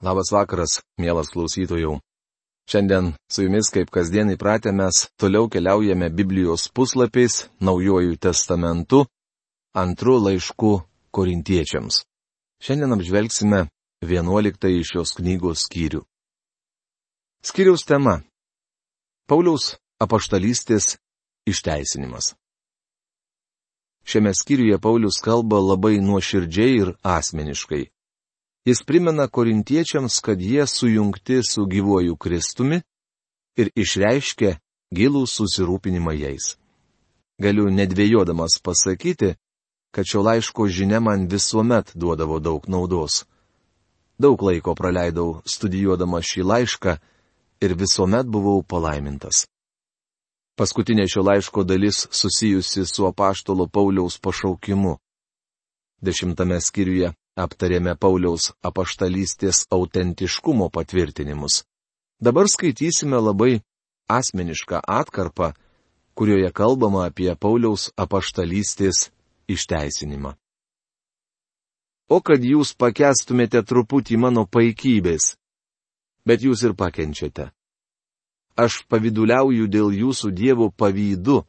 Labas vakaras, mielas klausytojų. Šiandien su jumis, kaip kasdien įpratę, mes toliau keliaujame Biblijos puslapiais, Naujojų testamentu, antrų laiškų korintiečiams. Šiandien apžvelgsime 11 iš šios knygos skyrių. Skyriaus tema - Pauliaus apaštalystės išteisinimas. Šiame skyriuje Paulius kalba labai nuoširdžiai ir asmeniškai. Jis primena korintiečiams, kad jie sujungti su gyvuoju Kristumi ir išreiškia gilų susirūpinimą jais. Galiu nedvėjodamas pasakyti, kad šio laiško žinia man visuomet duodavo daug naudos. Daug laiko praleidau studijuodama šį laišką ir visuomet buvau palaimintas. Paskutinė šio laiško dalis susijusi su apaštalo Pauliaus pašaukimu. Dešimtame skyriuje aptarėme Pauliaus apaštalystės autentiškumo patvirtinimus. Dabar skaitysime labai asmenišką atkarpą, kurioje kalbama apie Pauliaus apaštalystės išteisinimą. O kad jūs pakestumėte truputį mano paikybės, bet jūs ir pakenčiate. Aš paviduliauju dėl jūsų Dievo pavydu,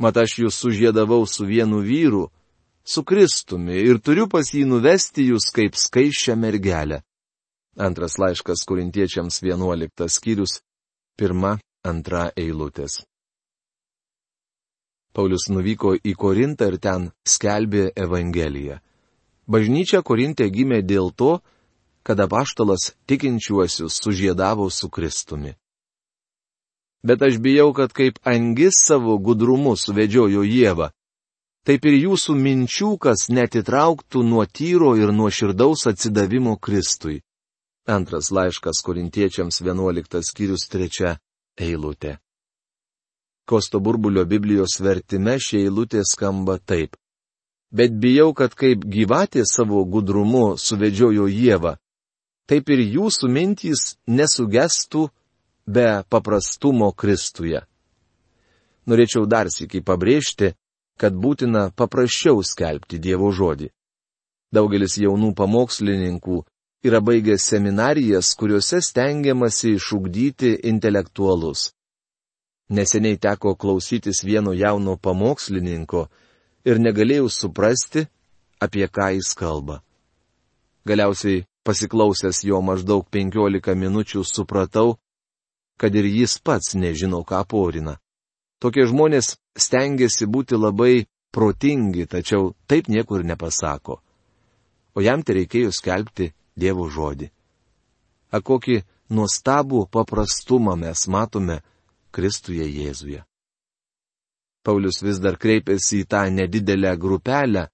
mat aš jūs sužėdavau su vienu vyru, su Kristumi ir turiu pas jį nuvesti jūs kaip skaiščią mergelę. Antras laiškas korintiečiams 11 skyrius, pirma, antra eilutės. Paulius nuvyko į Korintą ir ten skelbė Evangeliją. Bažnyčia Korintė gimė dėl to, kad apaštalas tikinčiuosius sužėdavo su Kristumi. Bet aš bijau, kad kaip angis savo gudrumu suvedžiojo Jėvą, taip ir jūsų minčių, kas netitrauktų nuo tyro ir nuo širdaus atsidavimo Kristui. Antras laiškas korintiečiams 11 skyrius 3 eilutė. Kosto burbulio Biblijos vertime šie eilutė skamba taip. Bet bijau, kad kaip gyvatė savo gudrumu suvedžiojo Jėvą, taip ir jūsų mintys nesugestų be paprastumo Kristuje. Norėčiau dar sėkiai pabrėžti, kad būtina paprasčiau skelbti Dievo žodį. Daugelis jaunų pamokslininkų yra baigę seminarijas, kuriuose stengiamasi išugdyti intelektualus. Neseniai teko klausytis vieno jauno pamokslininko ir negalėjau suprasti, apie ką jis kalba. Galiausiai pasiklausęs jo maždaug penkiolika minučių supratau, kad ir jis pats nežino, ką porina. Tokie žmonės stengiasi būti labai protingi, tačiau taip niekur nepasako. O jam tai reikėjo skelbti Dievo žodį. A kokį nuostabų paprastumą mes matome Kristuje Jėzuje. Paulius vis dar kreipėsi į tą nedidelę grupelę,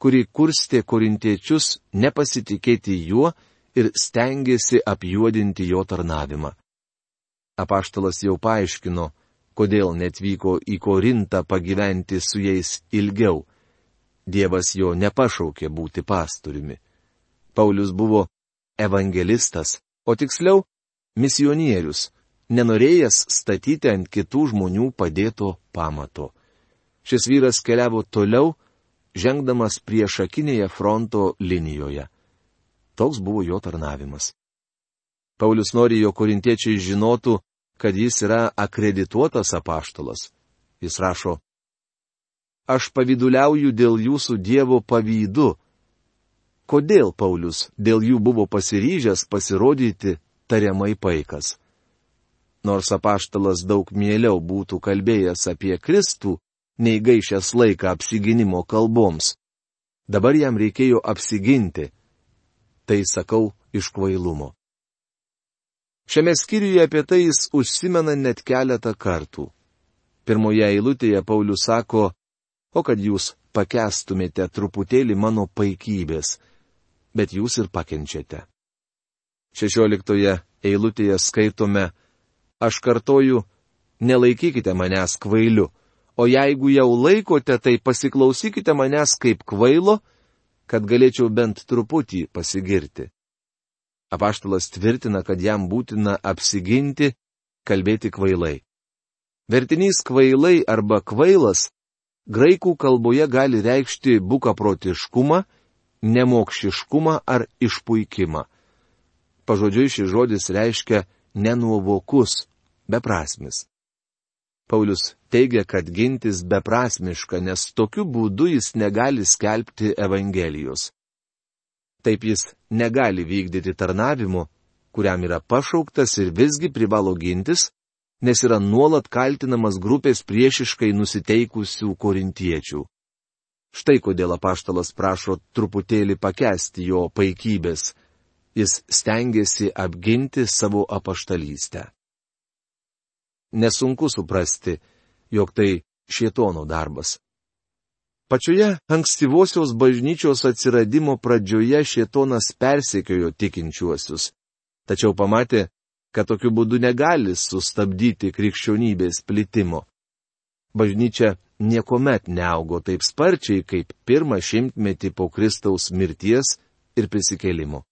kuri kurstė korintiečius nepasitikėti juo ir stengiasi apjuodinti jo tarnavimą. Apaštalas jau paaiškino, kodėl netvyko į Korintą pagyventi su jais ilgiau. Dievas jo nepašaukė būti pastoriumi. Paulius buvo evangelistas, o tiksliau misionierius, nenorėjęs statyti ant kitų žmonių padėto pamato. Šis vyras keliavo toliau, žengdamas priešakinėje fronto linijoje. Toks buvo jo tarnavimas. Paulius nori, jo korintiečiai žinotų, kad jis yra akredituotas apaštalas. Jis rašo, Aš paviduliauju dėl jūsų Dievo pavydu. Kodėl Paulius dėl jų buvo pasiryžęs pasirodyti tariamai paikas? Nors apaštalas daug mieliau būtų kalbėjęs apie Kristų, nei gaišęs laiką apsiginimo kalboms. Dabar jam reikėjo apsiginti. Tai sakau iš kvailumo. Šiame skyriuje apie tai jis užsimena net keletą kartų. Pirmoje eilutėje Paulius sako, o kad jūs pakestumėte truputėlį mano paikybės, bet jūs ir pakenčiate. Šešioliktoje eilutėje skaitome, aš kartoju, nelaikykite manęs kvailiu, o jeigu jau laikote, tai pasiklausykite manęs kaip kvailo, kad galėčiau bent truputį pasigirti. Apaštalas tvirtina, kad jam būtina apsiginti, kalbėti kvailai. Vertinys kvailai arba kvailas graikų kalboje gali reikšti bukaprotiškumą, nemokšiškumą ar išpuikimą. Pažodžiui šis žodis reiškia nenuovokus, beprasmis. Paulius teigia, kad gintis beprasmiška, nes tokiu būdu jis negali skelbti Evangelijos. Taip jis negali vykdyti tarnavimo, kuriam yra pašauktas ir visgi privalo gintis, nes yra nuolat kaltinamas grupės priešiškai nusiteikusių korintiečių. Štai kodėl apaštalas prašo truputėlį pakesti jo paikybės. Jis stengiasi apginti savo apaštalystę nesunku suprasti, jog tai šietono darbas. Pačioje ankstyvosios bažnyčios atsiradimo pradžioje šietonas persekiojo tikinčiuosius, tačiau pamatė, kad tokiu būdu negali sustabdyti krikščionybės plitimo. Bažnyčia niekuomet neaugo taip sparčiai, kaip pirmą šimtmetį po Kristaus mirties ir prisikėlimo.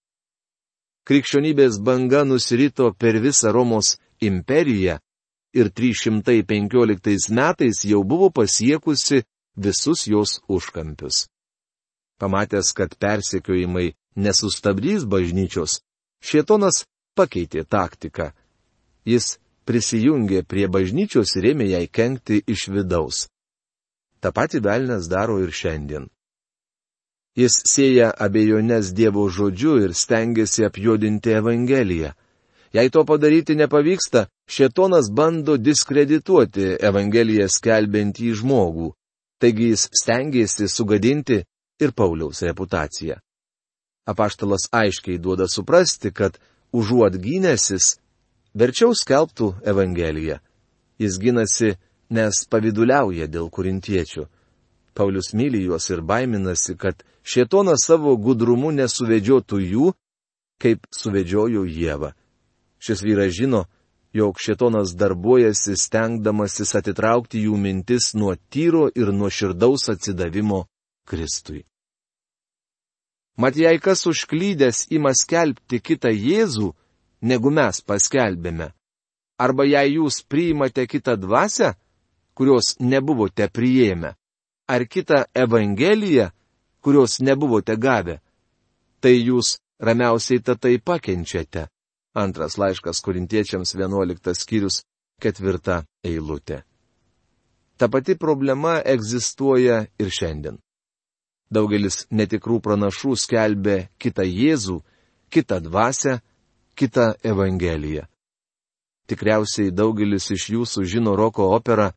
Krikščionybės banga nusirito per visą Romos imperiją ir 315 metais jau buvo pasiekusi visus jos užkampius. Pamatęs, kad persekiojimai nesustabdys bažnyčios, Šietonas pakeitė taktiką. Jis prisijungė prie bažnyčios ir ėmė jai kenkti iš vidaus. Ta pati velnės daro ir šiandien. Jis sėja abejonės Dievo žodžiu ir stengiasi apjodinti Evangeliją. Jei to padaryti nepavyksta, Šetonas bando diskredituoti Evangeliją skelbiantį žmogų, taigi jis stengiasi sugadinti ir Pauliaus reputaciją. Apaštalas aiškiai duoda suprasti, kad užuot gynęsis, verčiau skelbtų Evangeliją. Jis ginasi, nes paviduliauja dėl kurintiečių. Paulius myli juos ir baiminasi, kad Šetonas savo gudrumu nesuvedžiotų jų, kaip suvedžiojo Jėvą. Šis vyras žino, jog šetonas darbuojasi stengdamasis atitraukti jų mintis nuo tyro ir nuo širdaus atsidavimo Kristui. Mat jei kas užklydęs ima skelbti kitą Jėzų, negu mes paskelbėme, arba jei jūs priimate kitą dvasę, kurios nebuvote priėmę, ar kitą Evangeliją, kurios nebuvote gavę, tai jūs ramiausiai tatai pakenčiate Antras laiškas korintiečiams 11 skyrius, ketvirta eilutė. Ta pati problema egzistuoja ir šiandien. Daugelis netikrų pranašų skelbė kitą Jėzų, kitą dvasę, kitą Evangeliją. Tikriausiai daugelis iš jūsų žino roko operą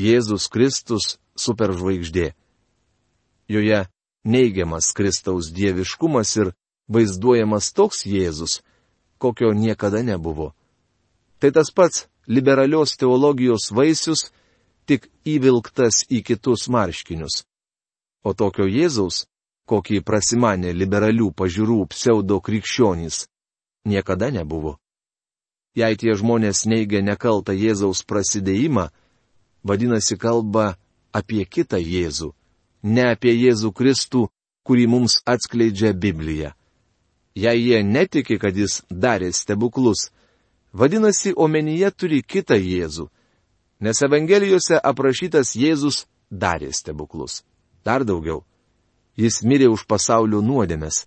Jėzus Kristus superžvaigždė. Joje neigiamas Kristaus dieviškumas ir vaizduojamas toks Jėzus, kokio niekada nebuvo. Tai tas pats liberalios teologijos vaisius, tik įvilktas į kitus marškinius. O tokio Jėzaus, kokį prasimanė liberalių pažiūrų pseudo krikščionys, niekada nebuvo. Jei tie žmonės neigia nekaltą Jėzaus prasidėjimą, vadinasi kalba apie kitą Jėzų, ne apie Jėzų Kristų, kurį mums atskleidžia Biblija jei jie netiki, kad jis darė stebuklus, vadinasi, omenyje turi kitą Jėzų, nes Evangelijose aprašytas Jėzus darė stebuklus. Dar daugiau. Jis mirė už pasaulio nuodėmės.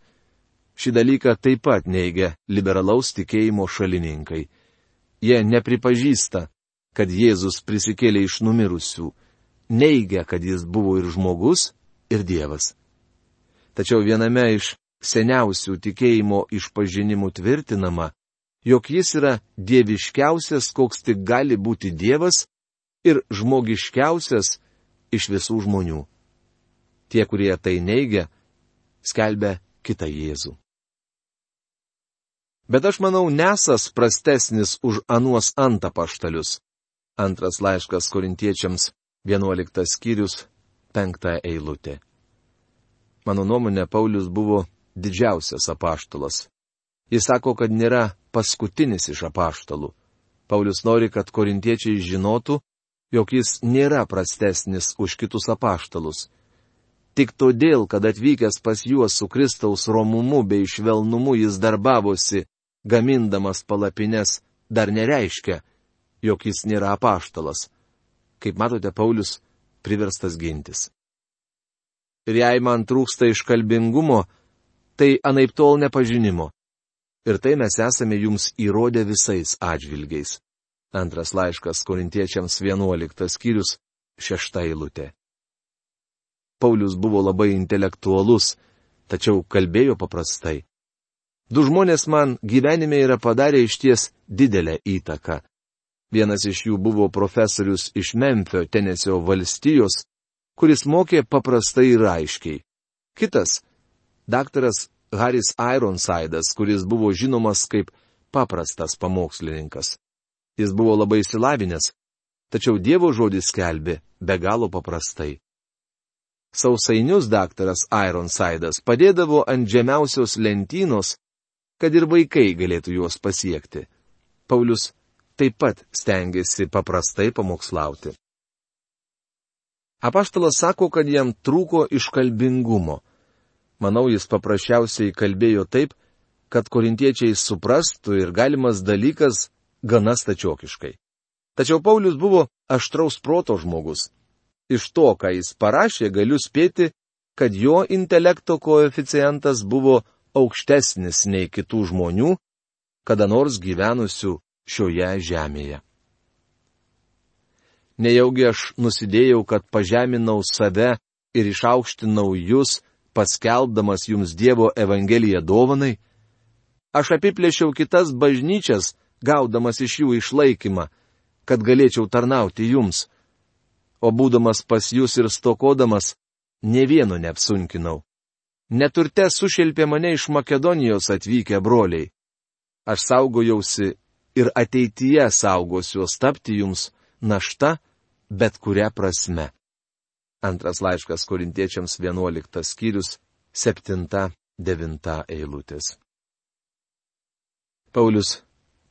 Šį dalyką taip pat neigia liberalaus tikėjimo šalininkai. Jie nepripažįsta, kad Jėzus prisikėlė iš numirusių, neigia, kad jis buvo ir žmogus, ir Dievas. Tačiau viename iš seniausių tikėjimo išpažinimų tvirtinama, jog jis yra dieviškiausias, koks tik gali būti Dievas ir žmogiškiausias iš visų žmonių. Tie, kurie tai neigia, skelbia kitą Jėzų. Bet aš manau, nesas prastesnis už anuos antapaštalius. Antras laiškas korintiečiams, 11 skyrius, 5 eilutė. Mano nuomonė, Paulius buvo didžiausias apaštalas. Jis sako, kad nėra paskutinis iš apaštalų. Paulius nori, kad korintiečiai žinotų, jog jis nėra prastesnis už kitus apaštalus. Tik todėl, kad atvykęs pas juos su Kristaus romumu bei švelnumu jis darbavosi, gamindamas palapines, dar nereiškia, jog jis nėra apaštalas. Kaip matote, Paulius priverstas gintis. Ir jei man trūksta iškalbingumo, tai anaip tol nepažinimo. Ir tai mes esame jums įrodę visais atžvilgiais. Antras laiškas korintiečiams 11 skyrius 6 eilutė. Paulius buvo labai intelektualus, tačiau kalbėjo paprastai. Du žmonės man gyvenime yra padarę iš ties didelę įtaką. Vienas iš jų buvo profesorius iš Memphio, Tenesio valstijos, kuris mokė paprastai ir aiškiai. Kitas - daktaras Haris Ironsidas, kuris buvo žinomas kaip paprastas pamokslininkas. Jis buvo labai įsilavinęs, tačiau Dievo žodis skelbė be galo paprastai. Sausainius daktaras Ironsidas padėdavo ant žemiausios lentynos, kad ir vaikai galėtų juos pasiekti. Paulius taip pat stengiasi paprastai pamokslauti. Apaštalas sako, kad jam trūko iškalbingumo. Manau, jis paprasčiausiai kalbėjo taip, kad korintiečiai suprastų ir galimas dalykas gana stačiokiškai. Tačiau Paulius buvo aštraus proto žmogus. Iš to, ką jis parašė, galiu spėti, kad jo intelekto koeficientas buvo aukštesnis nei kitų žmonių, kada nors gyvenusių šioje žemėje. Nejaugi aš nusidėjau, kad pažeminau save ir išaukštinau jūs, paskelbdamas jums Dievo Evangeliją dovanai? Aš apiplėšiau kitas bažnyčias, gaudamas iš jų išlaikymą, kad galėčiau tarnauti jums. O būdamas pas jūs ir stokodamas, ne vieno neapsunkinau. Neturte sušelpė mane iš Makedonijos atvykę broliai. Aš saugojausi ir ateityje saugosiuos tapti jums našta, bet kuria prasme. Antras laiškas korintiečiams 11 skyrius 7-9 eilutės. Paulius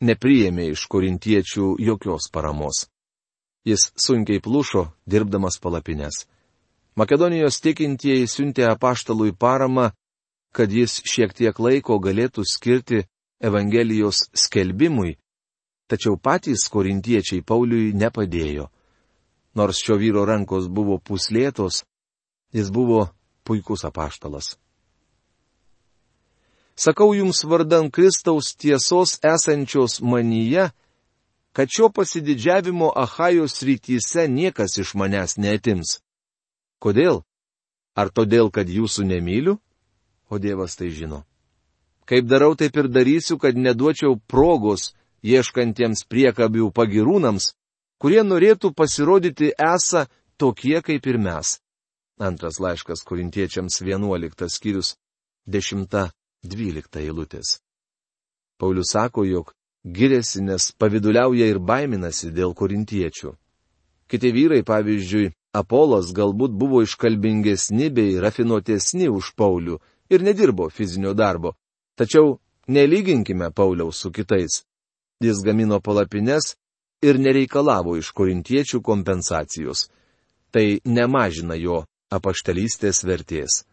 nepriėmė iš korintiečių jokios paramos. Jis sunkiai plušo, dirbdamas palapinės. Makedonijos tikintieji siuntė apaštalui paramą, kad jis šiek tiek laiko galėtų skirti Evangelijos skelbimui tačiau patys korintiečiai Pauliui nepadėjo. Nors šio vyro rankos buvo puslėtos, jis buvo puikus apaštalas. Sakau jums vardan Kristaus tiesos esančios manyje, kad šio pasididžiavimo Ahajos rytyse niekas iš manęs netims. Kodėl? Ar todėl, kad jūsų nemyliu? O Dievas tai žino. Kaip darau, taip ir darysiu, kad neduočiau progos ieškantiems priekabių pagirūnams, kurie norėtų pasirodyti esą tokie kaip ir mes. Antras laiškas korintiečiams 11 skyrius 10-12 eilutės. Paulius sako, jog giriasi, nes paviduliauja ir baiminasi dėl korintiečių. Kiti vyrai, pavyzdžiui, Apolas galbūt buvo iškalbingesni bei rafinuotesni už Paulių ir nedirbo fizinio darbo. Tačiau nelyginkime Pauliaus su kitais. Jis gamino palapines ir nereikalavo iš korintiečių kompensacijos. Tai nemažina jo apaštalystės vertės.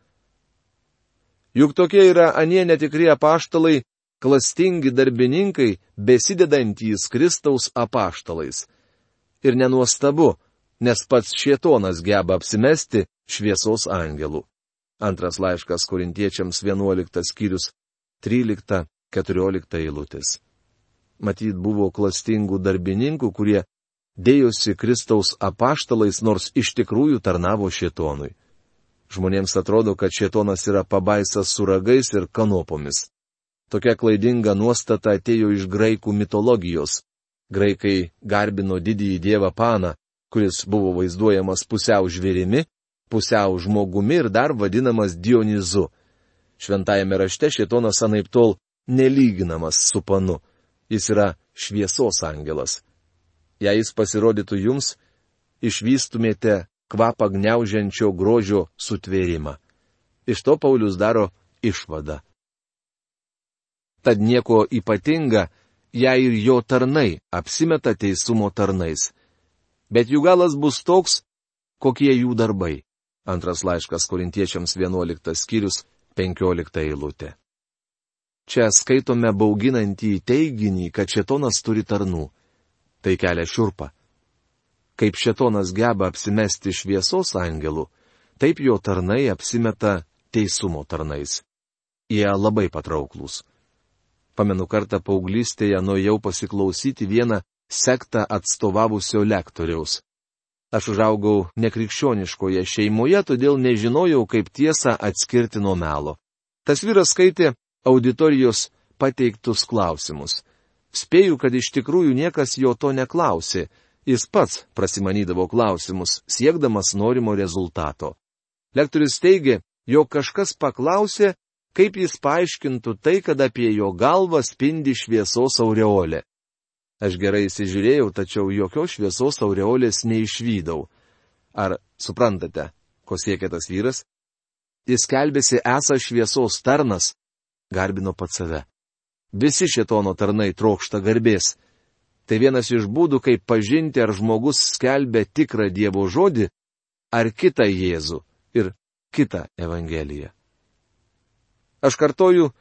Juk tokie yra anie netikri apaštalai, klastingi darbininkai, besidedantys Kristaus apaštalais. Ir nenuostabu, nes pats šietonas geba apsimesti šviesos angelų. Antras laiškas korintiečiams 11 skyrius 13-14 eilutės matyt buvo klastingų darbininkų, kurie dėjosi Kristaus apaštalais, nors iš tikrųjų tarnavo šėtonui. Žmonėms atrodo, kad šėtonas yra pabaisas su ragais ir kanopomis. Tokia klaidinga nuostata atėjo iš graikų mitologijos. Graikai garbino didįjį dievą Paną, kuris buvo vaizduojamas pusiau žvėrimi, pusiau žmogumi ir dar vadinamas Dionizu. Šventajame rašte šėtonas anaip tol nelyginamas su panu jis yra šviesos angelas. Jei jis pasirodytų jums, išvystumėte kvapą gniaužiančio grožio sutvėrimą. Iš to Paulius daro išvadą. Tad nieko ypatinga, jei ir jo tarnai apsimeta teisumo tarnais. Bet jų galas bus toks, kokie jų darbai. Antras laiškas korintiečiams 11 skyrius 15 eilutė. Čia skaitome bauginantį teiginį, kad šetonas turi tarnų. Tai kelia šiurpą. Kaip šetonas geba apsimesti šviesos angelų, taip jo tarnai apsimeta teisumo tarnais. Jie labai patrauklus. Pamenu kartą paauglystėje nuėjau pasiklausyti vieną sektą atstovavusio lektoriaus. Aš užaugau nekrikščioniškoje šeimoje, todėl nežinojau, kaip tiesą atskirti nuo melo. Tas vyras skaitė auditorijos pateiktus klausimus. Spėju, kad iš tikrųjų niekas jo to neklausė, jis pats prasimanydavo klausimus, siekdamas norimo rezultato. Lektorius teigė, jog kažkas paklausė, kaip jis paaiškintų tai, kad apie jo galvą spindi šviesos aureolė. Aš gerai įsižiūrėjau, tačiau jokios šviesos aureolės neišvydau. Ar suprantate, ko siekia tas vyras? Jis kelbėsi esą šviesos tarnas, garbino pat save. Visi šetono tarnai trokšta garbės. Tai vienas iš būdų, kaip pažinti, ar žmogus skelbia tikrą Dievo žodį, ar kitą Jėzų ir kitą Evangeliją. Aš kartoju,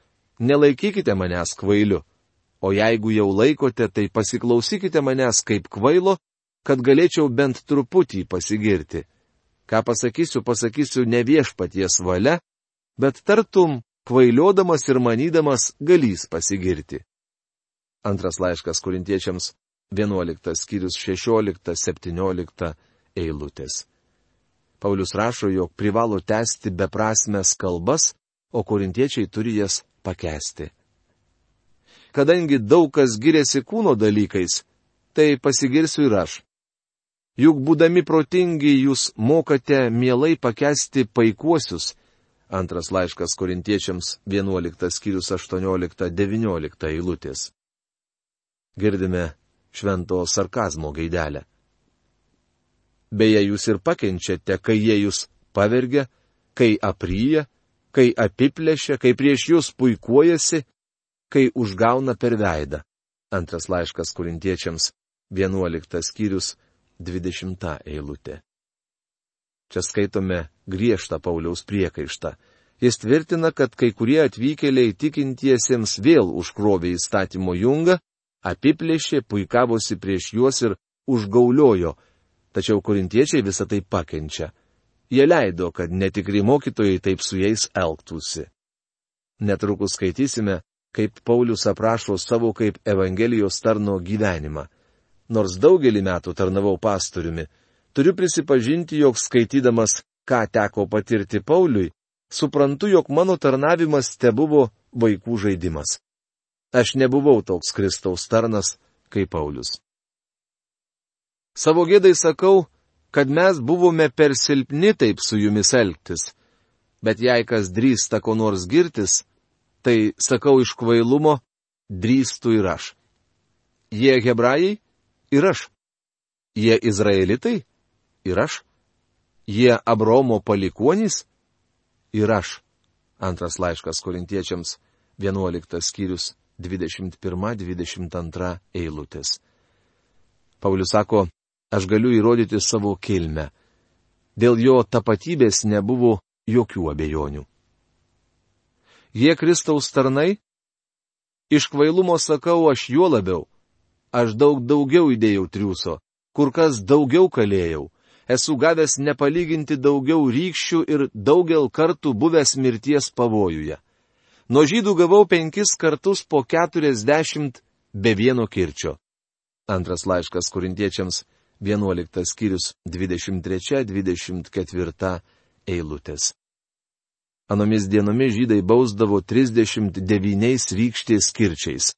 nelaikykite manęs kvailiu, o jeigu jau laikote, tai pasiklausykite manęs kaip kvailo, kad galėčiau bent truputį pasigirti. Ką pasakysiu, pasakysiu ne viešpaties valia, bet tartum kvailiodamas ir manydamas galys pasigirti. Antras laiškas kurintiečiams 11 skyrius 16-17 eilutės. Paulius rašo, jog privalo tęsti beprasmes kalbas, o korintiečiai turi jas pakesti. Kadangi daug kas giriasi kūno dalykais, tai pasigirsiu ir aš. Juk būdami protingi jūs mokate mielai pakesti paikuosius. Antras laiškas korintiečiams 11 skyrius 18-19 eilutės. Girdime švento sarkazmo gaidelę. Beje, jūs ir pakenčiate, kai jie jūs pavergia, kai apryja, kai apiplėšia, kai prieš jūs puikuojasi, kai užgauna per veidą. Antras laiškas kurintiečiams, 11 skyrius, 20 eilutė. Čia skaitome griežtą Pauliaus priekaištą. Jis tvirtina, kad kai kurie atvykėliai tikintiesiems vėl užkrovė įstatymo jungą, apiplėšė, puikavosi prieš juos ir užgauliojo, tačiau korintiečiai visą tai pakenčia. Jie leido, kad netikri mokytojai taip su jais elgtųsi. Netrukus skaitysime, kaip Paulius aprašo savo kaip Evangelijos tarno gyvenimą. Nors daugelį metų tarnavau pastoriumi, turiu prisipažinti, jog skaitydamas, ką teko patirti Pauliui, suprantu, jog mano tarnavimas te buvo vaikų žaidimas. Aš nebuvau toks Kristaus tarnas kaip Paulius. Savo gėdai sakau, kad mes buvome per silpni taip su jumis elgtis. Bet jei kas drįsta ko nors girtis, tai sakau iš kvailumo, drįstu ir aš. Jie hebrajai ir aš. Jie izraelitai ir aš. Jie Abromo palikuonys ir aš. Antras laiškas korintiečiams, 11 skyrius, 21-22 eilutės. Paulius sako, aš galiu įrodyti savo kilmę. Dėl jo tapatybės nebuvo jokių abejonių. Jie Kristaus tarnai? Iš kvailumo sakau aš juo labiau. Aš daug daugiau įdėjau triuso, kur kas daugiau kalėjau. Esu gavęs nepalyginti daugiau rykščių ir daugel kartų buvęs mirties pavojuje. Nuo žydų gavau penkis kartus po keturiasdešimt be vieno kirčio. Antras laiškas kurintiečiams 11 skyrius 23-24 eilutės. Anomis dienomis žydai bausdavo 39 rykštės skirčiais.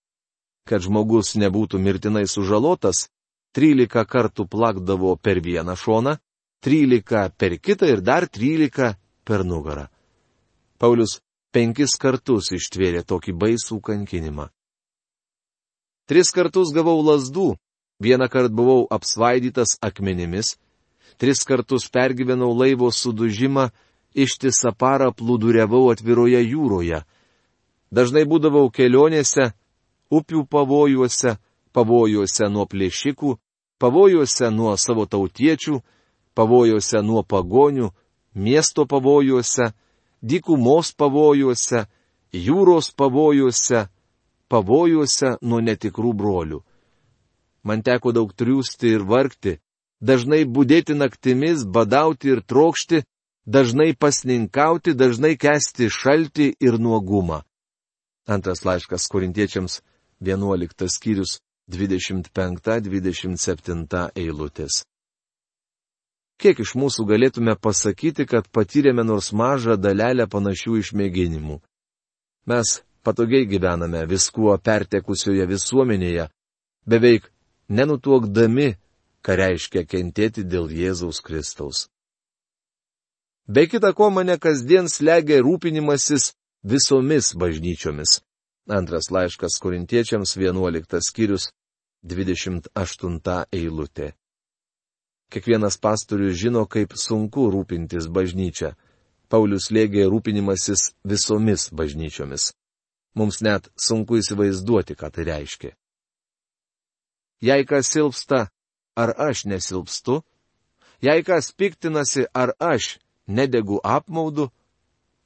Kad žmogus nebūtų mirtinai sužalotas, 13 kartų plakdavo per vieną šoną, 13 per kitą ir dar 13 per nugarą. Paulius penkis kartus ištvėrė tokį baisų kankinimą. Tris kartus gavau lasdų, Vieną kartą buvau apsvaidytas akmenimis, tris kartus pergyvenau laivo sudužimą, ištisą parą plūduriavau atviroje jūroje. Dažnai būdavau kelionėse, upių pavojuose, pavojuose nuo plėšikų, pavojuose nuo savo tautiečių, pavojuose nuo pagonių, miesto pavojuose, dykumos pavojuose, jūros pavojuose, pavojuose nuo netikrų brolių man teko daug triūsti ir vargti, dažnai būdėti naktimis, badauti ir trokšti, dažnai pasninkauti, dažnai kesti šaltį ir nuogumą. Antras laiškas korintiečiams 11 skyrius 25-27 eilutės. Kiek iš mūsų galėtume pasakyti, kad patyrėme nors mažą dalelę panašių išmėginimų? Mes patogiai gyvename viskuo pertekusioje visuomenėje, beveik nenutuokdami, ką reiškia kentėti dėl Jėzaus Kristaus. Be kita ko mane kasdien slegia rūpinimasis visomis bažnyčiomis. Antras laiškas korintiečiams 11 skyrius 28 eilutė. Kiekvienas pastorius žino, kaip sunku rūpintis bažnyčia. Paulius lėgė rūpinimasis visomis bažnyčiomis. Mums net sunku įsivaizduoti, ką tai reiškia. Jei kas silpsta, ar aš nesilpstu? Jei kas piktinasi, ar aš nedegu apmaudu?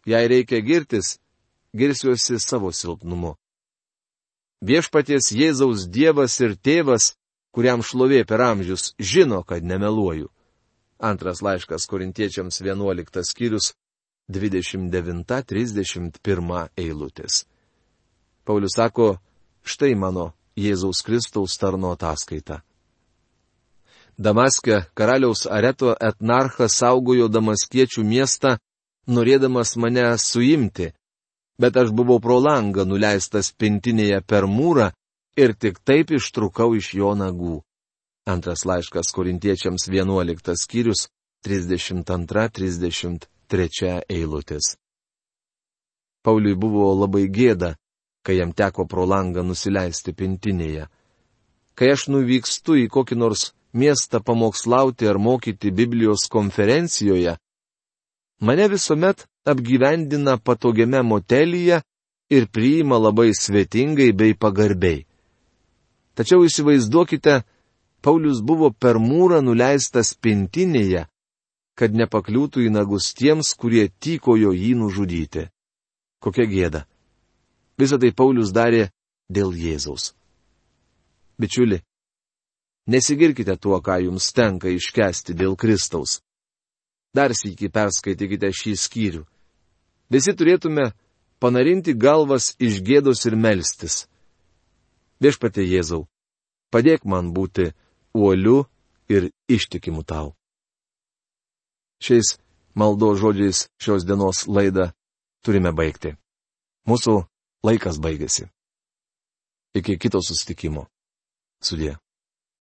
Jei reikia girtis, girsiuosi savo silpnumu. Viešpaties Jėzaus Dievas ir Tėvas, kuriam šlovė per amžius, žino, kad nemeluoju. Antras laiškas korintiečiams 11 skyrius 29-31 eilutės. Paulius sako, štai mano Jėzaus Kristaus tarno ataskaita. Damaske karaliaus areto etnarchas saugojo damaskiečių miestą, norėdamas mane suimti, bet aš buvau pro langą nuleistas pintinėje per mūrą ir tik taip ištrukau iš jo nagų. Antras laiškas korintiečiams 11 skyrius 32-33 eilutės. Pauliui buvo labai gėda, kai jam teko pro langą nusileisti pintinėje. Kai aš nuvykstu į kokį nors miestą pamokslauti ar mokyti Biblijos konferencijoje, mane visuomet apgyvendina patogiame motelyje ir priima labai svetingai bei pagarbiai. Tačiau įsivaizduokite, Paulius buvo per mūrą nuleistas pintinėje, kad nepakliūtų į nagus tiems, kurie tykojo jį nužudyti. Kokia gėda. Visą tai Paulius darė dėl Jėzaus. Bičiuli, nesigirkite tuo, ką jums tenka iškesti dėl Kristaus. Dar sėki perskaitykite šį skyrių. Visi turėtume panarinti galvas iš gėdos ir melstis. Viešpatė Jėzau, padėk man būti uoliu ir ištikimu tau. Šiais maldo žodžiais šios dienos laidą turime baigti. Mūsų Laikas baigėsi. Iki kito susitikimo. Sudė.